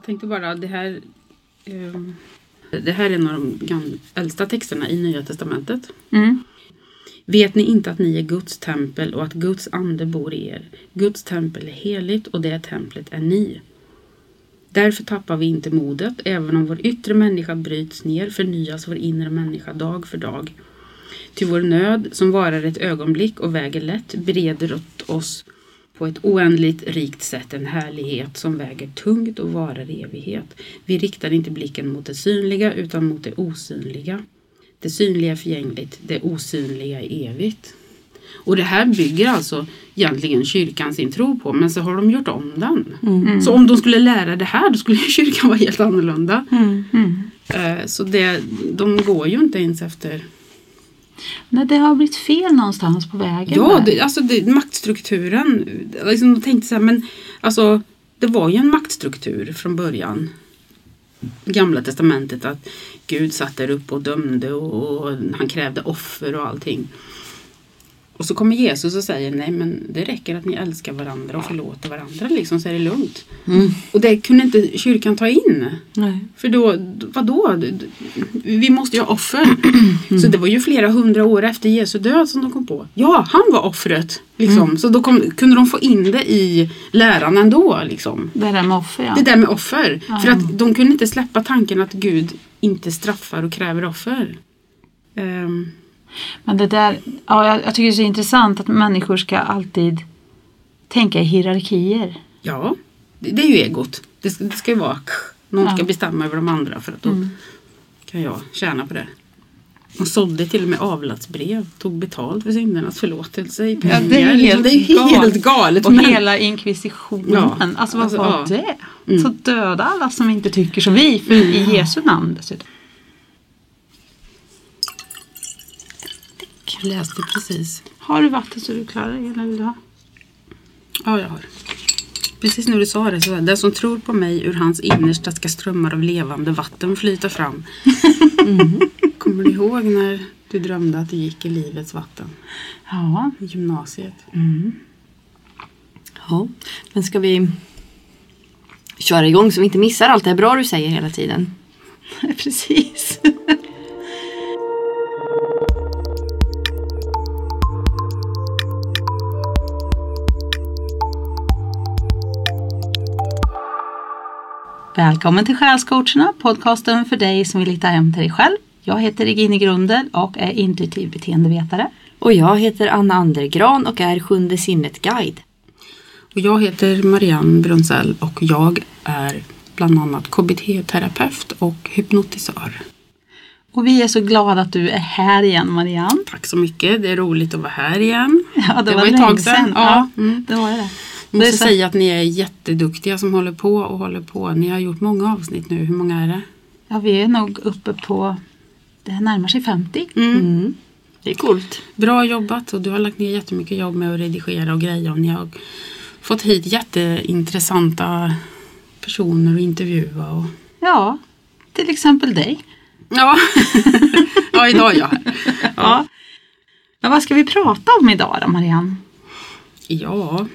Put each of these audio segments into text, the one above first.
Jag tänkte bara, det här, ehm, det här är en av de äldsta texterna i Nya Testamentet. Mm. Vet ni inte att ni är Guds tempel och att Guds ande bor i er? Guds tempel är heligt och det templet är ni. Därför tappar vi inte modet. Även om vår yttre människa bryts ner förnyas vår inre människa dag för dag. Till vår nöd, som varar ett ögonblick och väger lätt, bereder åt oss på ett oändligt rikt sätt en härlighet som väger tungt och varar i evighet. Vi riktar inte blicken mot det synliga utan mot det osynliga. Det synliga är förgängligt, det osynliga är evigt. Och det här bygger alltså egentligen kyrkan sin tro på, men så har de gjort om den. Mm. Så om de skulle lära det här, då skulle kyrkan vara helt annorlunda. Mm. Mm. Eh, Så det, de går ju inte ens efter... Nej, det har blivit fel någonstans på vägen. Ja, det, alltså det, maktstrukturen. Liksom, de tänkte så här, men alltså det var ju en maktstruktur från början. Gamla testamentet att Gud satt där uppe och dömde och, och han krävde offer och allting. Och så kommer Jesus och säger nej men det räcker att ni älskar varandra och förlåter varandra liksom så är det lugnt. Mm. Och det kunde inte kyrkan ta in. Nej. För då, vadå? Vi måste ju ha offer. Så det var ju flera hundra år efter Jesu död som de kom på. Ja, han var offret. Liksom. Så då kom, kunde de få in det i läran ändå. Liksom. Det där med offer, ja. Det där med offer. Ja. För att de kunde inte släppa tanken att Gud inte straffar och kräver offer. Ehm, Men det där, ja, jag, jag tycker det är så intressant att människor ska alltid tänka i hierarkier. ja, det, det är ju egot. Det ska, det ska ju vara någon ska Ja. bestämma över de andra för att då kan jag tjäna på det. De sålde till och med avlatsbrev, tog betalt för syndernas förlåtelse i pengar. Ja, det är helt det är helt galet. Och men- hela inkvisitionen. Ja, Alltså vad alltså, var ja. det? Mm. Så döda alla som inte tycker som vi. För i Jesu namn dessutom. Jag läste precis. Har du vatten så du klar eller vill du ha? Ja, jag har. Precis när du sa det så den som tror på mig ur hans innersta ska strömmar av levande vatten flyta fram. Kommer du ihåg när du drömde att du gick i livets vatten? Ja. I gymnasiet. Ja. Men ska vi köra igång så vi inte missar allt det här bra du säger hela tiden? Precis. Välkommen till Själscoacherna, podcasten för dig som vill hitta hem till dig själv. Jag heter Regine Grundel och är intuitiv beteendevetare. Och jag heter Anna Andergran och är Sjunde sinnet-guide. Och jag heter Marianne Brunzell och jag är bland annat KBT-terapeut och hypnotisör. Och vi är så glada att du är här igen Marianne. Tack så mycket. Det är roligt att vara här igen. Ja, Det var ett tag sedan. Ja, Ja. Mm. det var det. Jag måste säga att ni är jätteduktiga som håller på och håller på. Ni har gjort många avsnitt nu. Hur många är det? Ja, vi är nog uppe på, det här närmar sig 50. Mm. Det är coolt. Bra jobbat och du har lagt ner jättemycket jobb med att redigera och greja och ni har fått hit jätteintressanta personer att intervjua. Och... Ja, till exempel dig. Ja. ja, idag är jag här. Ja. Men vad ska vi prata om idag då Marianne? Ja.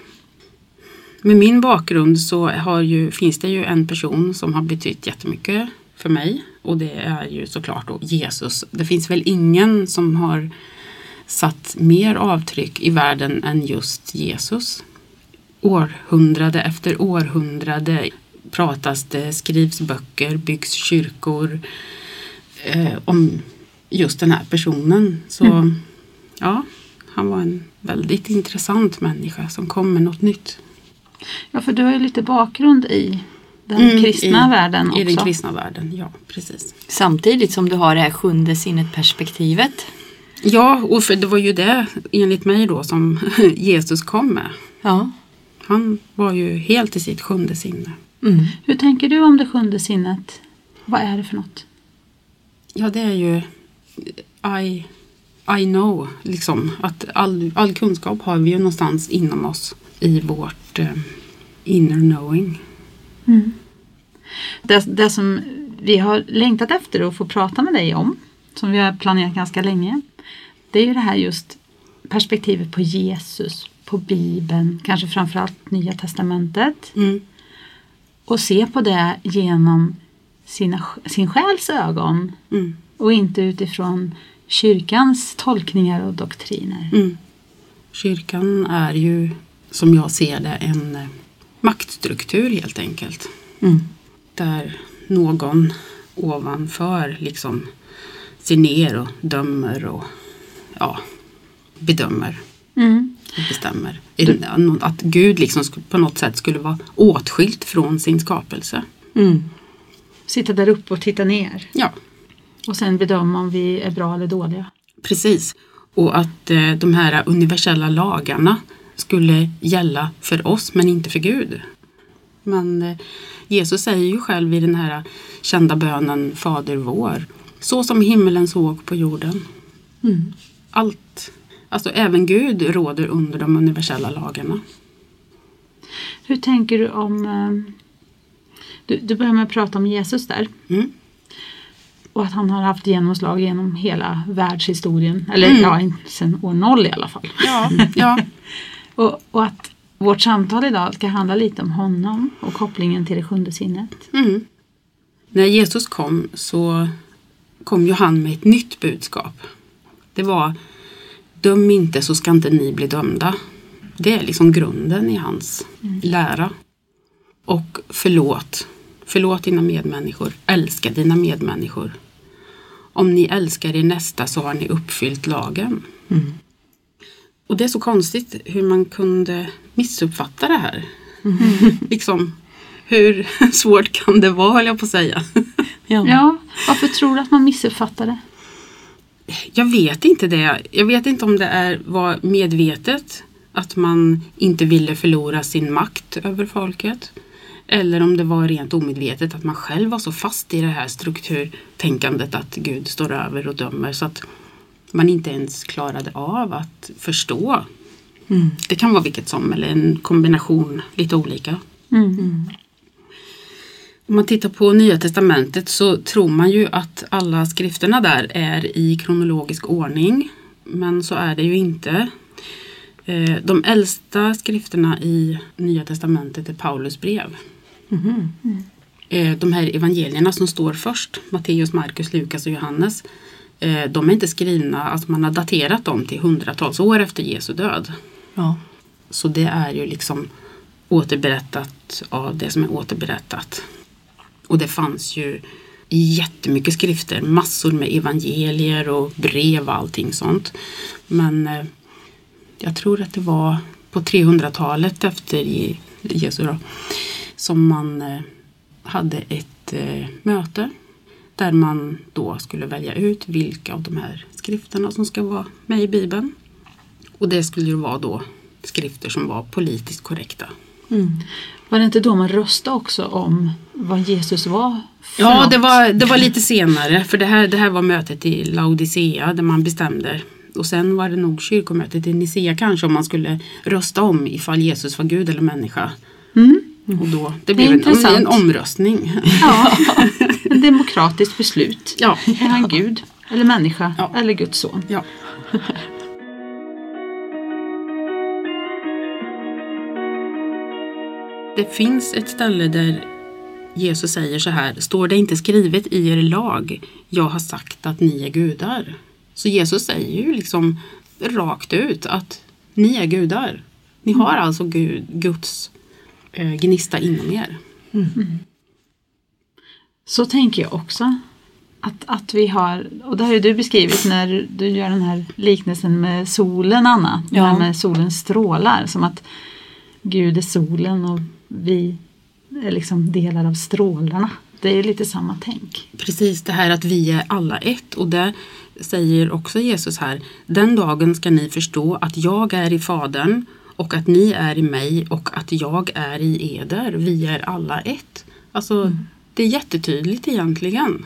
Med min bakgrund så ju, finns det ju en person som har betytt jättemycket för mig. Och det är ju såklart då Jesus. Det finns väl ingen som har satt mer avtryck i världen än just Jesus. Århundrade efter århundrade pratas det, skrivs böcker, byggs kyrkor eh, om just den här personen. Så ja, han var en väldigt intressant människa som kom med något nytt. Ja, för du har ju lite bakgrund i den Mm, kristna i, världen också. I den kristna världen, ja precis. Samtidigt som du har det här sjunde sinnet-perspektivet. Ja, och för det var ju det enligt mig då som Jesus kom med. Ja. Han var ju helt i sitt sjunde sinne. Mm. Hur tänker du om det sjunde sinnet? Vad är det för något? Ja, det är ju I, I know, liksom. Att all, all kunskap har vi ju någonstans inom oss i vårt eh, inner knowing. Det, det som vi har längtat efter att få prata med dig om, som vi har planerat ganska länge, det är ju det här just perspektivet på Jesus, på Bibeln, kanske framförallt Nya Testamentet. Mm. och se på det genom sina, sin själs ögon Mm. och inte utifrån kyrkans tolkningar och doktriner. Mm. Kyrkan är ju, som jag ser det, en eh, maktstruktur helt enkelt. Mm. Där någon ovanför liksom ser ner och dömer och ja, bedömer Mm. och bestämmer. Att Gud liksom på något sätt skulle vara åtskilt från sin skapelse. Mm. Sitta där uppe och titta ner Ja, och sen bedöma om vi är bra eller dåliga. precis. Och att eh, de här universella lagarna skulle gälla för oss men inte för Gud. Men eh, Jesus säger ju själv i den här kända bönen Fader vår. Så som himmelen såg på jorden. Mm. Allt, alltså även Gud råder under de universella lagarna. Hur tänker du om... eh, Du, du börjar med att prata om Jesus där. Mm. Och att han har haft genomslag genom hela världshistorien. Eller Mm. ja, sen år noll i alla fall. Ja, ja. Och, och att vårt samtal idag ska handla lite om honom och kopplingen till det sjunde sinnet. Mm. När Jesus kom så kom ju han med ett nytt budskap. Det var Döm inte så ska inte ni bli dömda. Det är liksom grunden i hans lära. Och förlåt. Förlåt dina medmänniskor. Älska dina medmänniskor. Om ni älskar er nästa så har ni uppfyllt lagen. Mm. Och det är så konstigt hur man kunde missuppfatta det här. liksom, hur svårt kan det vara höll jag på att säga. Ja. Ja, varför tror du att man missuppfattar det? Jag vet inte det. Jag vet inte om det är, var medvetet att man inte ville förlora sin makt över folket. Eller om det var rent omedvetet att man själv var så fast i det här strukturtänkandet att Gud står över och dömer så att man inte ens klarade av att förstå. Mm. Det kan vara vilket som eller en kombination, lite olika. Mm. Om man tittar på Nya Testamentet så tror man ju att alla skrifterna där är i kronologisk ordning. Men så är det ju inte. Eh, De äldsta skrifterna i Nya Testamentet är Paulus brev. Eh, De här evangelierna som står först, Matteus, Markus, Lukas och Johannes. Eh, De är inte skrivna, alltså man har daterat dem till hundratals år efter Jesu död. Ja. Så det är ju liksom återberättat av det som är återberättat. Och det fanns ju jättemycket skrifter, massor med evangelier och brev och allting sånt. Men eh, jag tror att det var på 300-talet efter Je- Jesu då, som man eh, hade ett möte där man då skulle välja ut vilka av de här skrifterna som ska vara med i Bibeln. Och det skulle ju vara då skrifter som var politiskt korrekta. Mm. Var det inte då man röstade också om vad Jesus var Ja, något? det var, det var lite senare. För det här, det här var mötet i Laodicea där man bestämde. Och sen var det nog kyrkomötet i Nicea kanske om man skulle rösta om ifall Jesus var Gud eller människa. Mm. Och då, det Det blev en, en omröstning. Ja, demokratiskt beslut. Ja, Är han Gud eller människa Ja. eller Guds son? ja. Det finns ett ställe där Jesus säger så här, står det inte skrivet i er lag, jag har sagt att ni är gudar. Så Jesus säger ju liksom rakt ut att ni är gudar. Ni har alltså Gud, Guds eh, gnista inom er. Så tänker jag också. Att, att vi har, och det har ju du beskrivit när du- gör den här liknelsen med solen Anna. Det Ja. här med solens strålar. Som att Gud är solen och vi är liksom delar av strålarna. Det är lite samma tänk. Precis det här att vi är alla ett och det säger också Jesus här. Den dagen ska ni förstå att jag är i Fadern och att ni är i mig och att jag är i eder. Vi är alla ett. Alltså det är jättetydligt egentligen.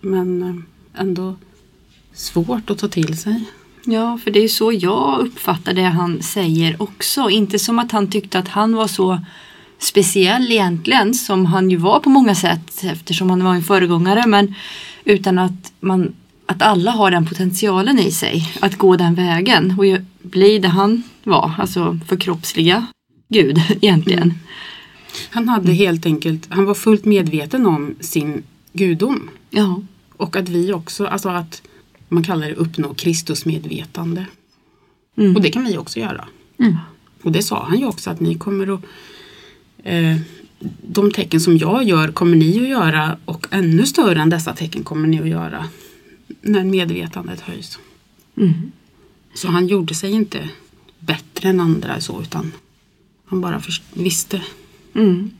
Men eh, ändå svårt att ta till sig. Ja, för det är så jag uppfattar det han säger också. Inte som att han tyckte att han var så speciell egentligen, som han ju var på många sätt eftersom han var en föregångare, men utan att, man, att alla har den potentialen i sig att gå den vägen och bli det han var, alltså förkroppsliga Gud egentligen. Han hade helt enkelt, han var fullt medveten om sin gudom. Ja. Och att vi också, alltså att man kallar det uppnå Kristusmedvetande. Mm. Och det kan vi också göra. Mm. Och det sa han ju också att ni kommer att eh, de tecken som jag gör kommer ni att göra och ännu större än dessa tecken kommer ni att göra när medvetandet höjs. Mm. Så han gjorde sig inte bättre än andra så utan han bara visste. Mm.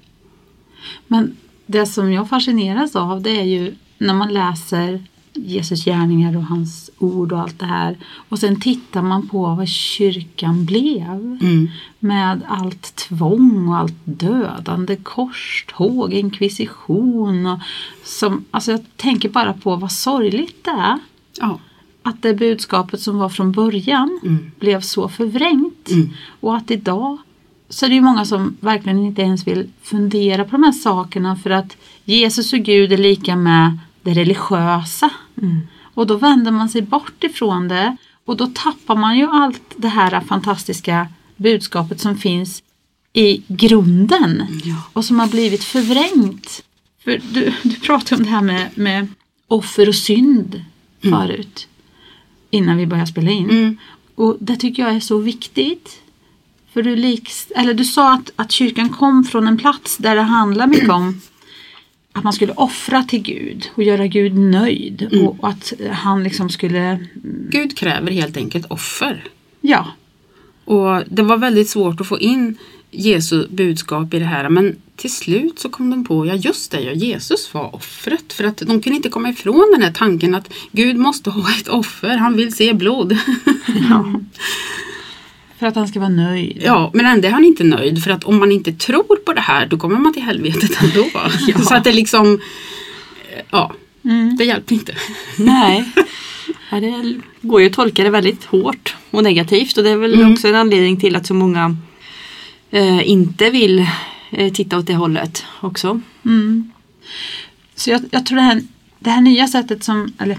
Men det som jag fascineras av det är ju när man läser Jesus gärningar och hans ord och allt det här. Och sen tittar man på vad kyrkan blev. Mm. Med allt tvång och allt dödande, korståg, inkvisition. Och som, alltså jag tänker bara på vad sorgligt det är. Ja. Att det budskapet som var från början Mm. blev så förvrängt. Mm. Och att idag så är det ju många som verkligen inte ens vill fundera på de här sakerna för att Jesus och Gud är lika med det religiösa. Mm. Och då vänder man sig bort ifrån det och då tappar man ju allt det här fantastiska budskapet som finns i grunden Ja. och som har blivit förvrängt. För du, du pratade om det här med, med offer och synd förut innan vi började spela in. Mm. Och det tycker jag är så viktigt. För du, liks, eller du sa att, att kyrkan kom från en plats där det handlar mycket om att man skulle offra till Gud och göra Gud nöjd. Mm. Och att han liksom skulle, Gud kräver helt enkelt offer. ja, Och det var väldigt svårt att få in Jesu budskap i det här men till slut så kom de på, ja just det, ja, Jesus var offret. För att de kunde inte komma ifrån den här tanken att Gud måste ha ett offer, han vill se blod. för att han ska vara nöjd. ja, men ändå är han inte nöjd för att om man inte tror på det här då kommer man till helvetet ändå. Så att det liksom, eh, ja, Mm. det hjälpte inte. Nej. Ja, det går ju att tolka det väldigt hårt och negativt och det är väl Mm. också en anledning till att så många eh, inte vill eh, titta åt det hållet också. Mm. Så jag, jag tror det här, det här nya sättet som, eller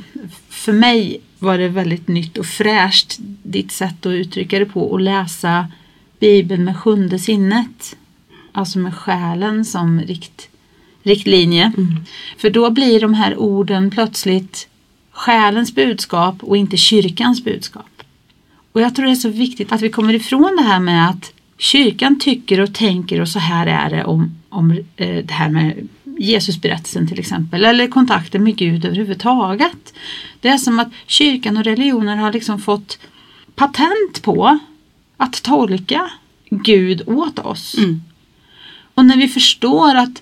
för mig var det väldigt nytt och fräscht ditt sätt att uttrycka det på och läsa Bibeln med sjunde sinnet. Alltså med själen som rikt, riktlinje. För då blir de här orden plötsligt själens budskap och inte kyrkans budskap. Och jag tror det är så viktigt att vi kommer ifrån det här med att kyrkan tycker och tänker och så här är det om, om eh, det här med Jesusberättelsen till exempel eller kontakten med Gud överhuvudtaget. Det är som att kyrkan och religioner har liksom fått patent på att tolka Gud åt oss. Mm. Och när vi förstår att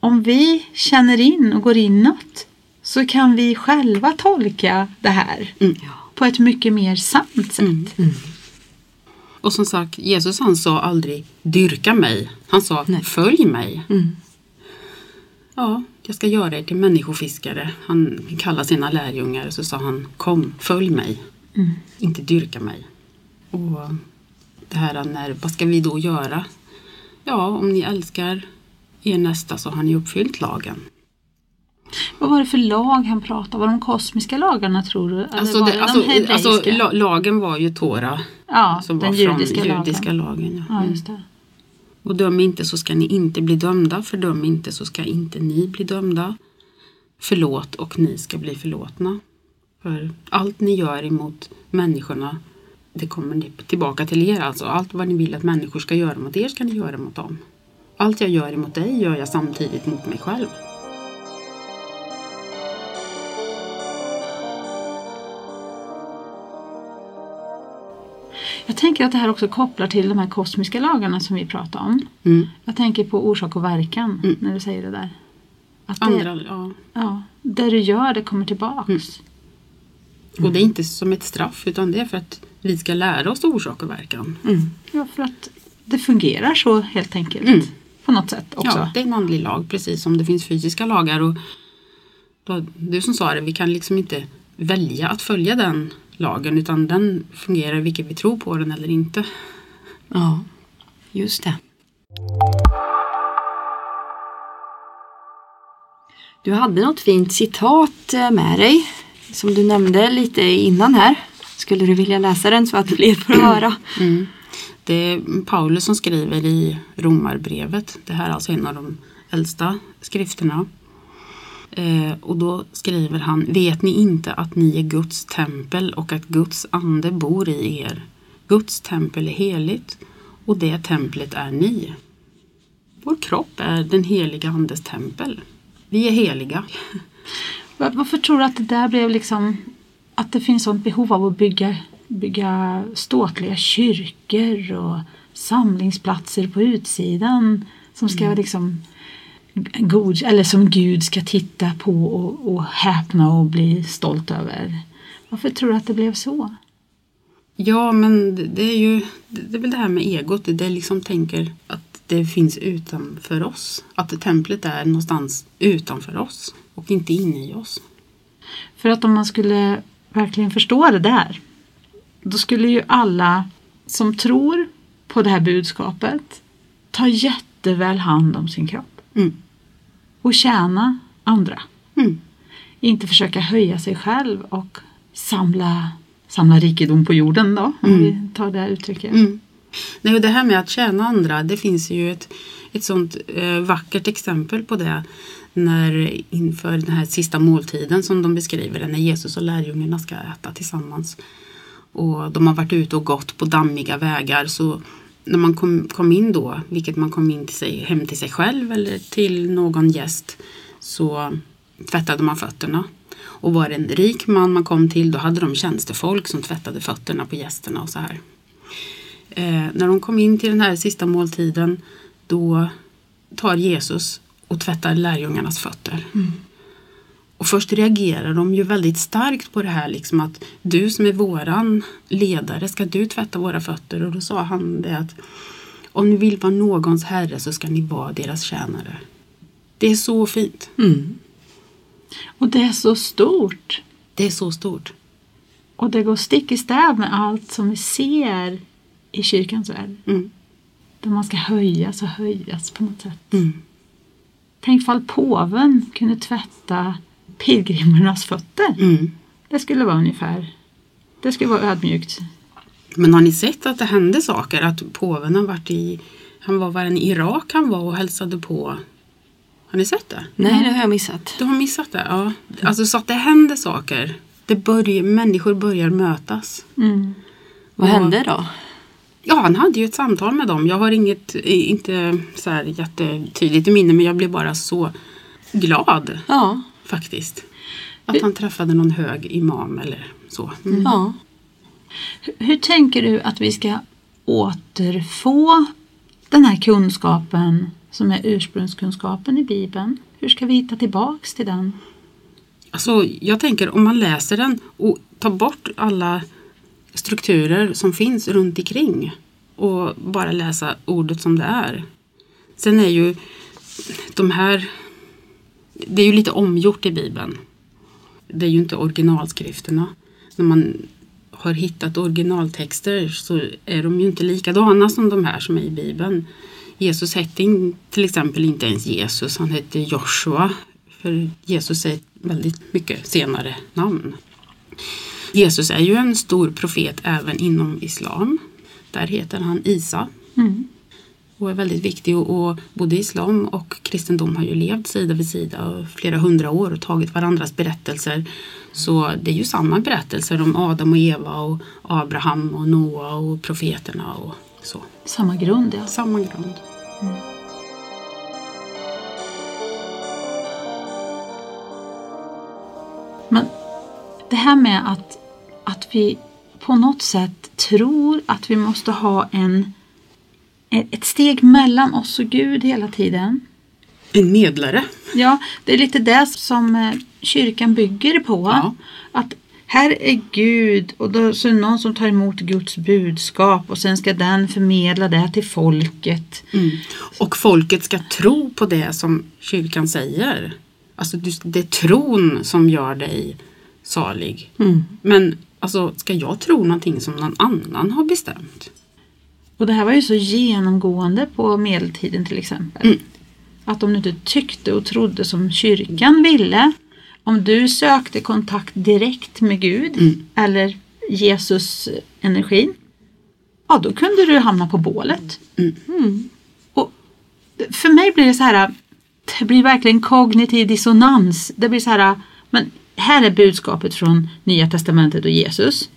om vi känner in och går inåt så kan vi själva tolka det här Mm. på ett mycket mer sant sätt. Mm. Och som sagt, Jesus han sa aldrig dyrka mig. Han sa Nej. följ mig. Mm. Ja, jag ska göra er till människofiskare. Han kallade sina lärjungar så sa han kom, följ mig. Mm. Inte dyrka mig. Och det här när, vad ska vi då göra? Ja, om ni älskar er nästa så har ni uppfyllt lagen. Vad var det för lag han pratade Var det de kosmiska lagarna tror du? Eller Alltså, var det, det alltså, de alltså la, lagen var ju Tora ja, som den var judiska, från judiska lagen. lagen. ja. Ja, just det. Och döm inte så ska ni inte bli dömda, för döm inte så ska inte ni bli dömda. Förlåt och ni ska bli förlåtna. För allt ni gör emot människorna, det kommer tillbaka till er. Alltså allt vad ni vill att människor ska göra mot er ska ni göra mot dem. Allt jag gör emot dig gör jag samtidigt mot mig själv. Jag tänker att det här också kopplar till de här kosmiska lagarna som vi pratade om. Mm. Jag tänker på orsak och verkan Mm. när du säger det där. Att det, Andra, ja. ja, det du gör det kommer tillbaks. Mm. Och det är inte som ett straff utan det är för att vi ska lära oss orsak och verkan. Mm. Ja, för att det fungerar så helt enkelt. Mm. På något sätt också. Ja, det är en andlig lag precis som det finns fysiska lagar. Och då, du som sa det, vi kan liksom inte välja att följa den lagen utan den fungerar vilket vi tror på den eller inte. Ja, just det. Du hade något fint citat eh, med dig som du nämnde lite innan här. Skulle du vilja läsa den så att fler får höra? Det är Paulus som skriver i Romarbrevet. Det här är alltså en av de äldsta skrifterna. Eh, och då skriver han, vet ni inte att ni är Guds tempel och att Guds ande bor i er? Guds tempel är heligt och det templet är ni. Vår kropp är den heliga andes tempel. Vi är heliga. Va- Varför tror du att det där blev liksom att det finns sånt behov av att bygga, bygga ståtliga kyrkor och samlingsplatser på utsidan som ska liksom god, eller som Gud ska titta på och, och häpna och bli stolt över. Varför tror du att det blev så? Ja, men det- är ju det det är väl det här med egot. Det liksom tänker att det finns utanför oss. Att templet är någonstans utanför oss och inte inne i oss. För att om man skulle verkligen förstå det där då skulle ju alla som tror på det här budskapet ta jätteväl hand om sin kropp Mm. Och tjäna andra. Mm. Inte försöka höja sig själv och samla, samla rikedom på jorden då, om vi tar det här uttrycket. Mm. Nej, det här med att tjäna andra, det finns ju ett, ett sånt eh, vackert exempel på det när inför den här sista måltiden som de beskriver det, när Jesus och lärjungarna ska äta tillsammans. Och de har varit ute och gått på dammiga vägar så när man kom, kom in då, vilket man kom in till sig, hem till sig själv eller till någon gäst, så tvättade man fötterna. Och var det en rik man man kom till, då hade de tjänstefolk som tvättade fötterna på gästerna och så här. Eh, när de kom in till den här sista måltiden då tar Jesus och tvättar lärjungarnas fötter. Mm. Och först reagerar de ju väldigt starkt på det här liksom att du som är våran ledare, ska du tvätta våra fötter? Och då sa han det att om ni vill vara någons herre så ska ni vara deras tjänare. Det är så fint. Mm. Och det är så stort. Det är så stort. Och det går stick i stäv med allt som vi ser i kyrkans värld. Mm. Där man ska höjas och höjas på något sätt. Mm. Tänk fall påven kunde tvätta pilgrimernas fötter. Mm. Det skulle vara ungefär. Det skulle vara ödmjukt. Men har ni sett att det hände saker? Att påven har varit i, han var var en Irak han var och hälsade på. Har ni sett det? Nej, det har jag missat. Du har missat det? Ja. Alltså så att det händer saker. Det börjar, människor börjar mötas. Mm. Vad hände då? Ja, han hade ju ett samtal med dem. Jag har inget, inte så här jättetydligt i minne men jag blev bara så glad Ja, faktiskt. Att han träffade någon hög imam eller så. Mm. ja. Hur- Hur tänker du att vi ska återfå den här kunskapen som är ursprungskunskapen i Bibeln? Hur ska vi hitta tillbaks till den? Alltså, jag tänker om man läser den och tar bort alla strukturer som finns runt omkring och bara läsa ordet som det är. Sen är ju de här, det är ju lite omgjort i Bibeln. Det är ju inte originalskrifterna. När man har hittat originaltexter så är de ju inte likadana som de här som är i Bibeln. Jesus hette till exempel inte ens Jesus, han hette Joshua. För Jesus är ett väldigt mycket senare namn. Jesus är ju en stor profet även inom islam. Där heter han Isa Mm och är väldigt viktig. Och, och både islam och kristendom har ju levt sida vid sida flera hundra år och tagit varandras berättelser. Så det är ju samma berättelser om Adam och Eva och Abraham och Noa och profeterna och så. Samma grund, ja. Samma grund. Men det här med att, att vi på något sätt tror att vi måste ha en, ett steg mellan oss och Gud hela tiden. En medlare. Ja, det är lite det som eh, kyrkan bygger på. Ja. Att här är Gud och då så är det någon som tar emot Guds budskap och sen ska den förmedla det till folket. Mm. Och folket ska tro på det som kyrkan säger. Alltså det är tron som gör dig salig. Mm. Men alltså, ska jag tro någonting som någon annan har bestämt? Och det här var ju så genomgående på medeltiden till exempel. Mm. Att om du inte tyckte och trodde som kyrkan ville, om du sökte kontakt direkt med Gud Mm. eller Jesus energin, ja då kunde du hamna på bålet. Mm. Och för mig blir det så här, det blir verkligen kognitiv dissonans. Det blir så här, men här är budskapet från Nya Testamentet och Jesus.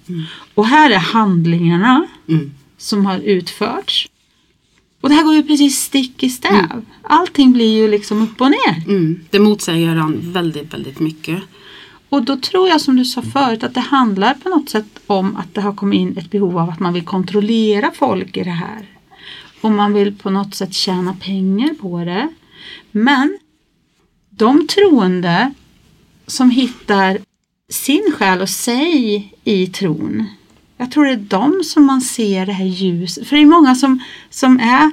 Och här är handlingarna Mm. Som har utförts. Och det här går ju precis stick i stäv. Allting blir ju liksom upp och ner. Mm. Det motsäger han väldigt, väldigt mycket. Och då tror jag som du sa förut att det handlar på något sätt om att det har kommit in ett behov av att man vill kontrollera folk i det här. Och man vill på något sätt tjäna pengar på det. Men de troende som hittar sin själ och sig i tron. Jag tror det är de som man ser det här ljuset. För det är många som, som är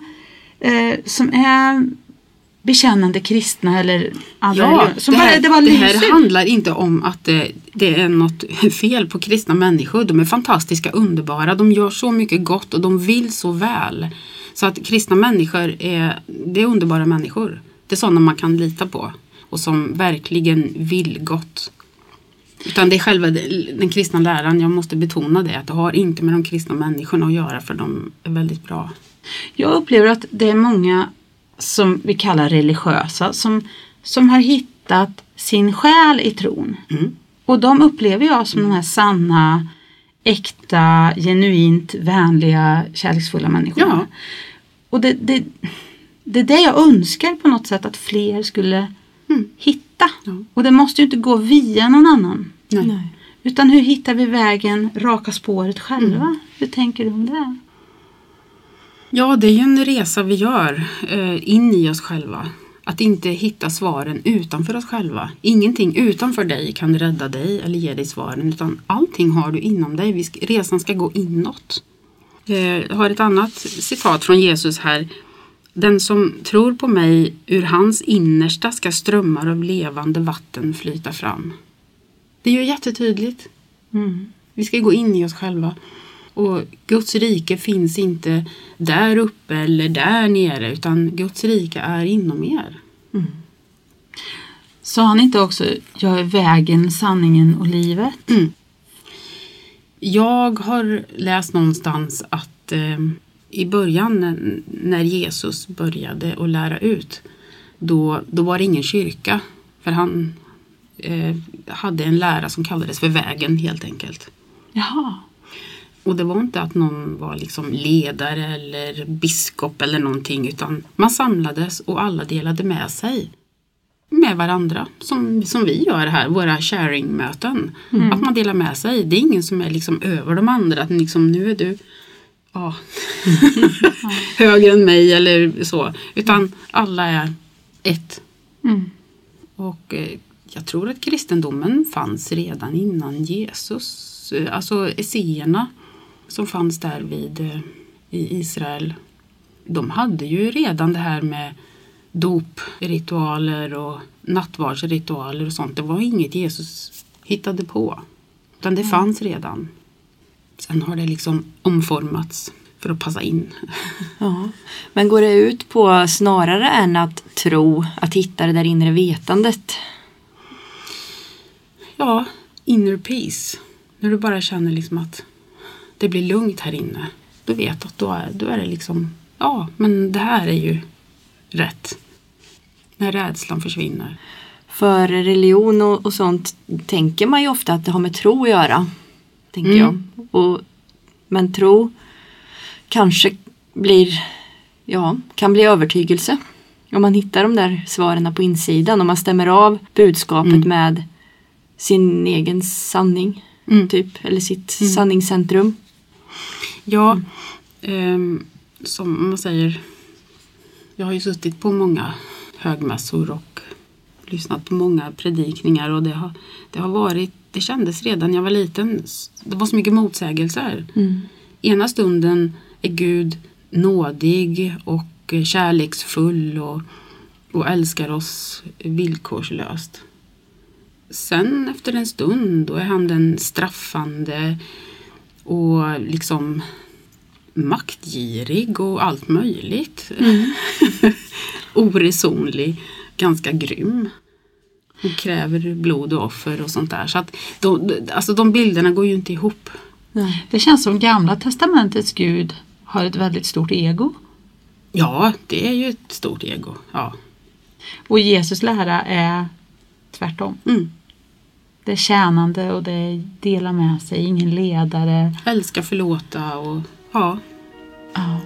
eh, som är bekännande kristna eller andra Ja, religioner, som det, här, bara, det var det här handlar inte om att det, det är något fel på kristna människor. De är fantastiska, underbara, de gör så mycket gott och de vill så väl. Så att kristna människor är, det är underbara människor. Det är sådana man kan lita på och som verkligen vill gott. Utan det är själva den kristna läran, jag måste betona det, att det har inte med de kristna människorna att göra för de är väldigt bra. Jag upplever att det är många som vi kallar religiösa som, som har hittat sin själ i tron. Mm. Och de upplever jag som de här sanna, äkta, genuint vänliga, kärleksfulla människorna. Ja. Och det, det, det är det jag önskar på något sätt att fler skulle Mm. hitta. Ja. Och det måste ju inte gå via någon annan. Nej. Utan hur hittar vi vägen, raka spåret själva? Mm. Hur tänker du om det? Ja, det är ju en resa vi gör eh, in i oss själva. Att inte hitta svaren utanför oss själva. Ingenting utanför dig kan rädda dig eller ge dig svaren utan allting har du inom dig. Resan ska gå inåt. Eh, Jag har ett annat citat från Jesus här. Den som tror på mig, ur hans innersta ska strömmar av levande vatten flyta fram. Det är ju jättetydligt. Mm. Vi ska gå in i oss själva. Och Guds rike finns inte där uppe eller där nere utan Guds rike är inom er. Sa han inte också, jag är vägen, sanningen och livet? Jag har läst någonstans att eh, i början när- Jesus började att lära ut då, då var det ingen kyrka. För han eh, hade en lära som kallades för vägen helt enkelt. Jaha. Och det var inte att någon var liksom ledare eller biskop eller någonting utan man samlades och alla delade med sig med varandra som, som vi gör här, våra sharing-möten. Att man delar med sig. Det är ingen som är liksom över de andra. Att liksom, nu är du ja, högre än mig eller så. Utan alla är ett. Mm. Och eh, jag tror att kristendomen fanns redan innan Jesus. Eh, Alltså esséerna som fanns där vid eh, i Israel. De hade ju redan det här med dopritualer och nattvardsritualer och sånt. Det var inget Jesus hittade på. Utan det fanns redan. Sen har det liksom omformats för att passa in. Ja. Men går det ut på snarare än att tro, att hitta det där inre vetandet? Ja, inner peace. När du bara känner liksom att det blir lugnt här inne. Du vet att då är, då är det liksom, ja men det här är ju rätt. När rädslan försvinner. För religion och, och sånt tänker man ju ofta att det har med tro att göra. Tänker Mm. jag. Och, men tro kanske blir, ja, kan bli övertygelse. Om man hittar de där svaren på insidan. Om man stämmer av budskapet Mm. med sin egen sanning. Mm. Typ, eller sitt sanningscentrum. Ja, ehm, som man säger. Jag har ju suttit på många högmässor och lyssnat på många predikningar och det har, det har varit, det kändes redan när jag var liten, det var så mycket motsägelser. Ena stunden är Gud nådig och kärleksfull och, och älskar oss villkorslöst. Sen efter en stund då är han den straffande och liksom maktgirig och allt möjligt. Oresonlig, ganska grym. Och kräver blod och offer och sånt där. Så att de, alltså de bilderna går ju inte ihop. Det känns som gamla testamentets Gud har ett väldigt stort ego. Ja, det är ju ett stort ego. Ja. Och Jesus lära är tvärtom. Mm. Det är tjänande och det är dela med sig, ingen ledare. Älska, förlåta och ja. Ja.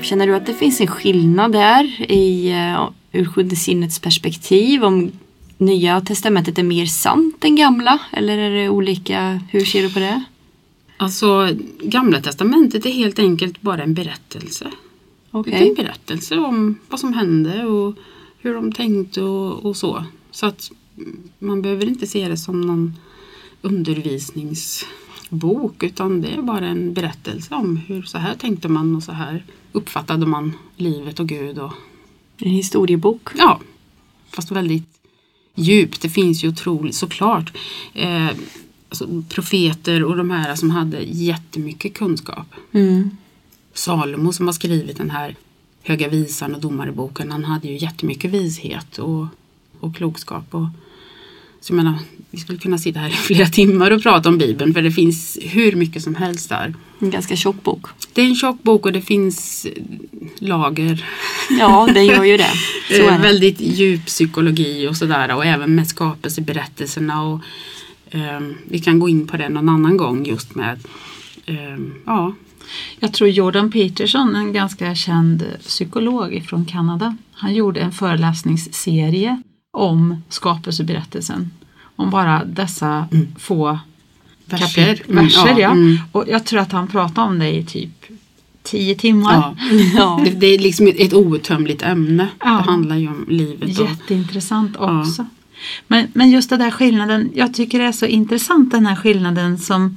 Känner du att det finns en skillnad där i, uh, ur sjunde sinnets perspektiv? Om Nya testamentet är mer sant än gamla? Eller är det olika? Hur ser du på det? Alltså, Gamla testamentet är helt enkelt bara en berättelse. Okej. Det är en berättelse om vad som hände och hur de tänkte och, och så. Så att man behöver inte se det som någon undervisningsbok utan det är bara en berättelse om hur så här tänkte man och så här uppfattade man livet och Gud. Och, En historiebok. ja, fast väldigt djupt. Det finns ju otroligt såklart eh, alltså, profeter och de här som hade jättemycket kunskap. Mm. Salomo som har skrivit den här Höga visan och Domareboken, han hade ju jättemycket vishet och, och klokskap. Och, så jag menar, vi skulle kunna sitta här i flera timmar och prata om Bibeln för det finns hur mycket som helst där. En ganska tjock bok. Det är en tjock bok och det finns eh, lager. Ja, det gör ju det. Så Eh, är det. väldigt djup psykologi och sådär och även med skapelseberättelserna. Och, ehm, vi kan gå in på det någon annan gång just med ehm, ja, Jag tror Jordan Peterson, en ganska känd psykolog från Kanada, han gjorde en föreläsningsserie om skapelseberättelsen. Om bara dessa få verser. Mm, ja. mm. Och jag tror att han pratade om det i typ tio timmar. Ja. Ja. Det, det är liksom ett, ett outtömligt ämne. Ja. Det handlar ju om livet. Och, Jätteintressant Ja. också. Men, men just den där skillnaden, jag tycker det är så intressant den här skillnaden som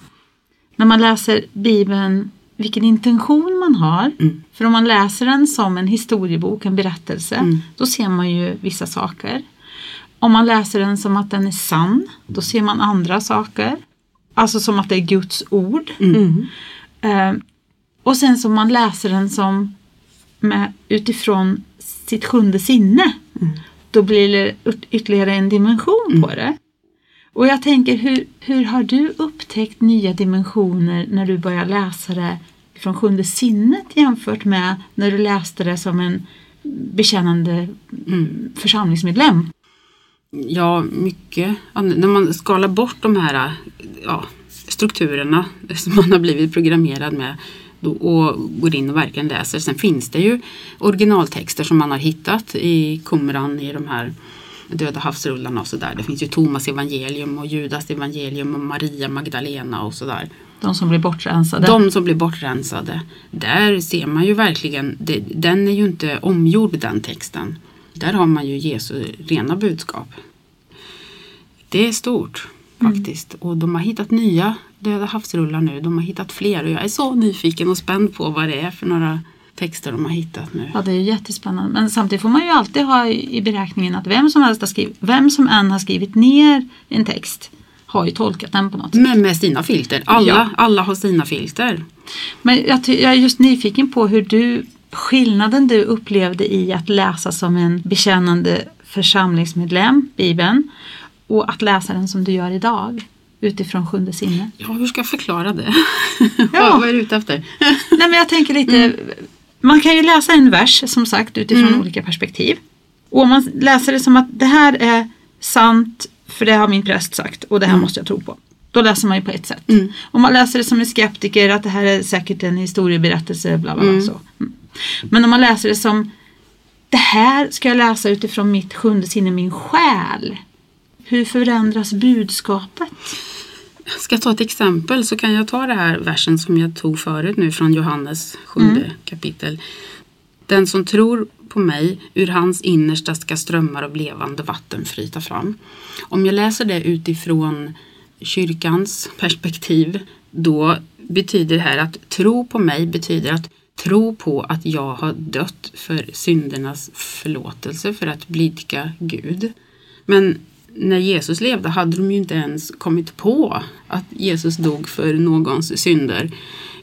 när man läser Bibeln, vilken intention man har. Mm. För om man läser den som en historiebok, en berättelse, Mm. då ser man ju vissa saker. Om man läser den som att den är sann, då ser man andra saker. Alltså som att det är Guds ord. Mm. Eh, och sen som man läser den som med, utifrån sitt sjunde sinne. Då blir det yt- ytterligare en dimension på det. Och jag tänker, hur, hur har du upptäckt nya dimensioner när du börjar läsa det från sjunde sinnet jämfört med när du läste det som en bekännande mm, församlingsmedlem? Ja, mycket. När man skalar bort de här ja, strukturerna som man har blivit programmerad med och går in och verkligen läser. Sen finns det ju originaltexter som man har hittat i Qumran, i de här Döda havsrullarna och sådär. Det finns ju Thomas evangelium och Judas evangelium och Maria Magdalena och sådär. De som blir bortrensade. De som blir bortrensade. Där ser man ju verkligen, det, den är ju inte omgjord den texten. Där har man ju Jesu rena budskap. Det är stort faktiskt. Och de har hittat nya Döda havsrullar nu. De har hittat fler och jag är så nyfiken och spänd på vad det är för några texter de har hittat nu. Ja, det är ju jättespännande. Men samtidigt får man ju alltid ha i beräkningen att vem som helst har skrivit, vem som än har skrivit ner en text har ju tolkat den på något sätt. Men med sina filter. Alla, Ja. alla har sina filter. Men jag, jag är just nyfiken på hur du, skillnaden du upplevde i att läsa som en bekännande församlingsmedlem, Bibeln, och att läsa den som du gör idag utifrån sjunde sinne. Ja, hur ska jag förklara det? Ja. vad, är du ute efter? Nej men jag tänker lite, man kan ju läsa en vers som sagt utifrån olika perspektiv. Och om man läser det som att det här är sant för det har min präst sagt och det här måste jag tro på. Då läser man ju på ett sätt. Mm. Om man läser det som en skeptiker att det här är säkert en historieberättelse bla bla bla. Så. Mm. Men om man läser det som det här ska jag läsa utifrån mitt sjunde sinne, min själ. Hur förändras budskapet? Ska jag ta ett exempel så kan jag ta det här versen som jag tog förut nu från Johannes sjunde kapitel. Den som tror på mig, ur hans innersta ska strömmar av levande vatten flyta fram. Om jag läser det utifrån kyrkans perspektiv, då betyder det här att tro på mig betyder att tro på att jag har dött för syndernas förlåtelse för att blidka Gud. Men när Jesus levde hade de ju inte ens kommit på att Jesus dog för någons synder.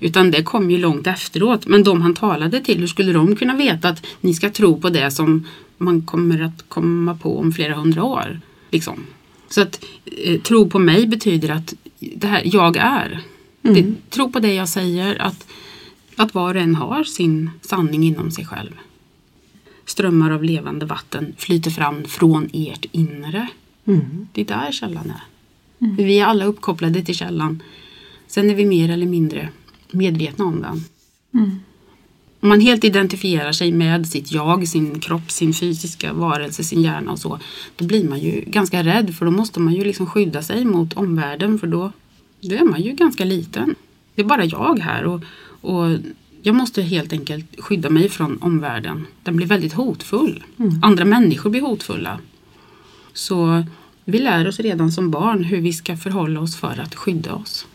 Utan det kom ju långt efteråt. Men de han talade till, hur skulle de kunna veta att ni ska tro på det som man kommer att komma på om flera hundra år? Liksom. Så att eh, tro på mig betyder att det här, jag är. Mm. Det, tro på det jag säger, att, att var och en har sin sanning inom sig själv. Strömmar av levande vatten flyter fram från ert inre. Mm. Det är där källan är. Vi är alla uppkopplade till källan. Sen är vi mer eller mindre medvetna om den. Om man helt identifierar sig med sitt jag, sin kropp, sin fysiska varelse, sin hjärna och så. Då blir man ju ganska rädd för då måste man ju liksom skydda sig mot omvärlden för då, då är man ju ganska liten. Det är bara jag här och, och jag måste helt enkelt skydda mig från omvärlden. Den blir väldigt hotfull. Andra människor blir hotfulla. Så vi lär oss redan som barn hur vi ska förhålla oss för att skydda oss.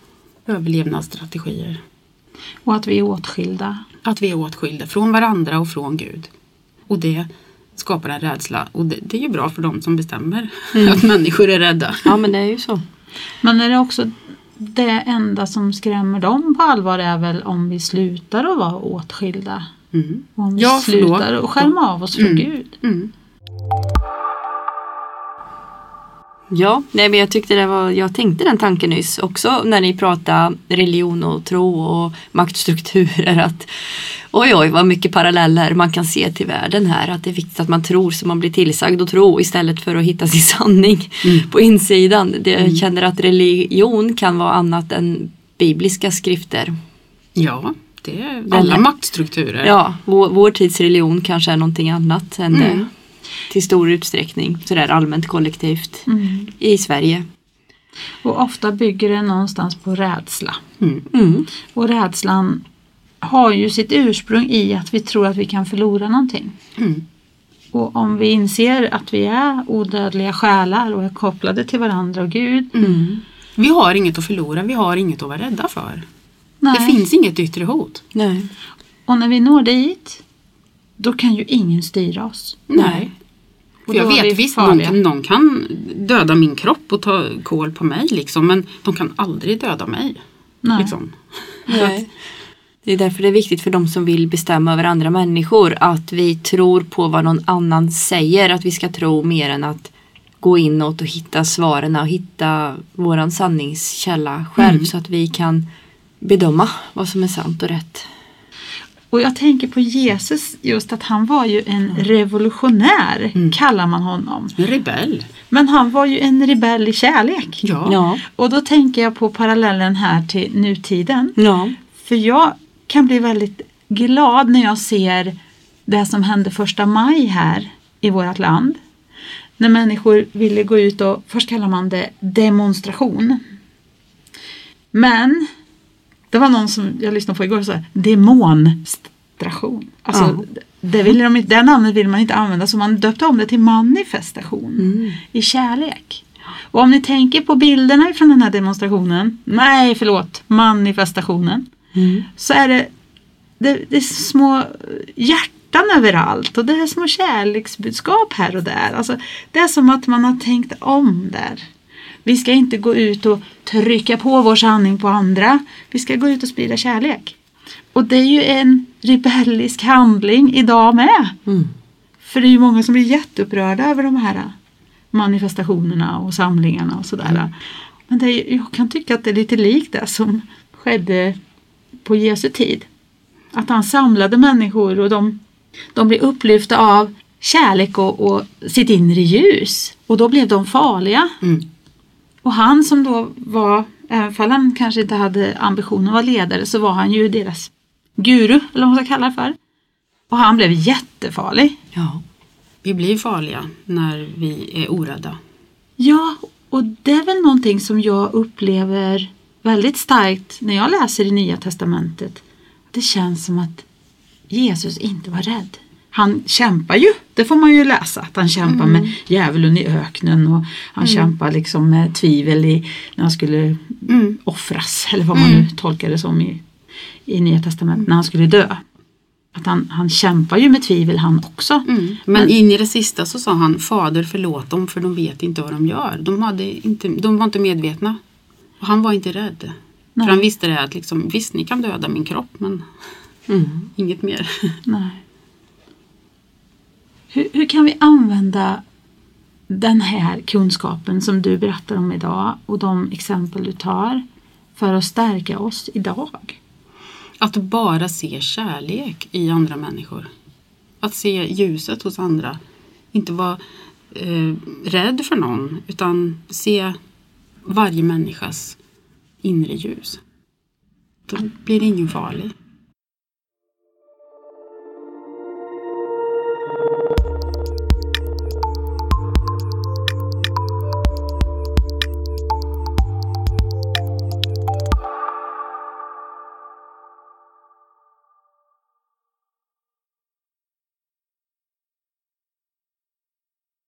Överlevnadsstrategier. Och att vi är åtskilda. Att vi är åtskilda från varandra och från Gud. Och det skapar en rädsla. Och det, det är ju bra för de som bestämmer att människor är rädda. Ja men det är ju så. Men är det också det enda som skrämmer dem på allvar är väl om vi slutar att vara åtskilda. Mm. Om vi Ja, för slutar att skärma av oss från Mm. Gud. Mm. Ja, nej, men jag tyckte det var, jag tänkte den tanken nyss också när ni pratade religion och tro och maktstrukturer att oj oj vad mycket paralleller man kan se till världen här att det är viktigt att man tror så man blir tillsagd att tro istället för att hitta sin sanning på insidan. Det, Jag känner att religion kan vara annat än bibliska skrifter. Ja, det är alla maktstrukturer. Ja, vår, vår tids religion kanske är någonting annat än det till stor utsträckning sådär allmänt kollektivt Mm. i Sverige. Och ofta bygger det någonstans på rädsla. Mm. Mm. Och rädslan har ju sitt ursprung i att vi tror att vi kan förlora någonting. Mm. Och om vi inser att vi är odödliga själar och är kopplade till varandra och Gud. Mm. Vi har inget att förlora, vi har inget att vara rädda för. Nej. Det finns inget yttre hot. Nej. Och när vi når dit, då kan ju ingen styra oss. Nej. För jag vi vet visst, farliga. någon, någon kan döda min kropp och ta kål på mig liksom, men de kan aldrig döda mig. Nej. Liksom. Nej. Det är därför det är viktigt för de som vill bestämma över andra människor att vi tror på vad någon annan säger. Att vi ska tro mer än att gå inåt och hitta svaren och hitta våran sanningskälla själv så att vi kan bedöma vad som är sant och rätt. Och jag tänker på Jesus just att han var ju en revolutionär, Mm. kallar man honom. En rebell. Men han var ju en rebell i kärlek. Ja. Ja. Och då tänker jag på parallellen här till nutiden. Ja. För jag kan bli väldigt glad när jag ser det som hände första maj här i vårt land. När människor ville gå ut och, först kallar man det demonstration. Men det var någon som jag lyssnade på igår och sa demonstration. Alltså, det, ville de, det namnet vill man inte använda så man döpte om det till manifestation i kärlek. Och om ni tänker på bilderna från den här demonstrationen, nej förlåt, manifestationen, Mm. så är det, det, det är små hjärtan överallt och det är små kärleksbudskap här och där. Alltså, det är som att man har tänkt om där. Vi ska inte gå ut och trycka på vår sanning på andra. Vi ska gå ut och sprida kärlek. Och det är ju en rebellisk handling idag med. Mm. För det är ju många som blir jätteupprörda över de här manifestationerna och samlingarna och sådär. Men det är, jag kan tycka att det är lite likt det som skedde på Jesu tid. Att han samlade människor och de, de blev upplyfta av kärlek och, och sitt inre ljus. Och då blev de farliga. Mm. Och han som då var, även om han kanske inte hade ambitionen att vara ledare, så var han ju deras guru, eller vad man ska kalla det för. Och han blev jättefarlig. Ja. Vi blir farliga när vi är orädda. Ja, och det är väl någonting som jag upplever väldigt starkt när jag läser i Nya Testamentet. Det känns som att Jesus inte var rädd. Han kämpar ju, det får man ju läsa, att han kämpar med djävulen i öknen och han kämpar liksom med tvivel i, när han skulle Mm. offras, eller vad man nu tolkar det som i, i Nya Testamentet, när han skulle dö. Att han, han kämpar ju med tvivel han också. Mm. Men in i det sista så sa han Fader förlåt dem för de vet inte vad de gör. De, hade inte, de var inte medvetna. Och han var inte rädd. Nej. För han visste det att liksom, visst ni kan döda min kropp men Mm. inget mer. Nej. Hur, hur kan vi använda den här kunskapen som du berättar om idag och de exempel du tar för att stärka oss idag? Att bara se kärlek i andra människor. Att se ljuset hos andra. Inte vara eh, rädd för någon utan se varje människas inre ljus. Då blir ingen farlig.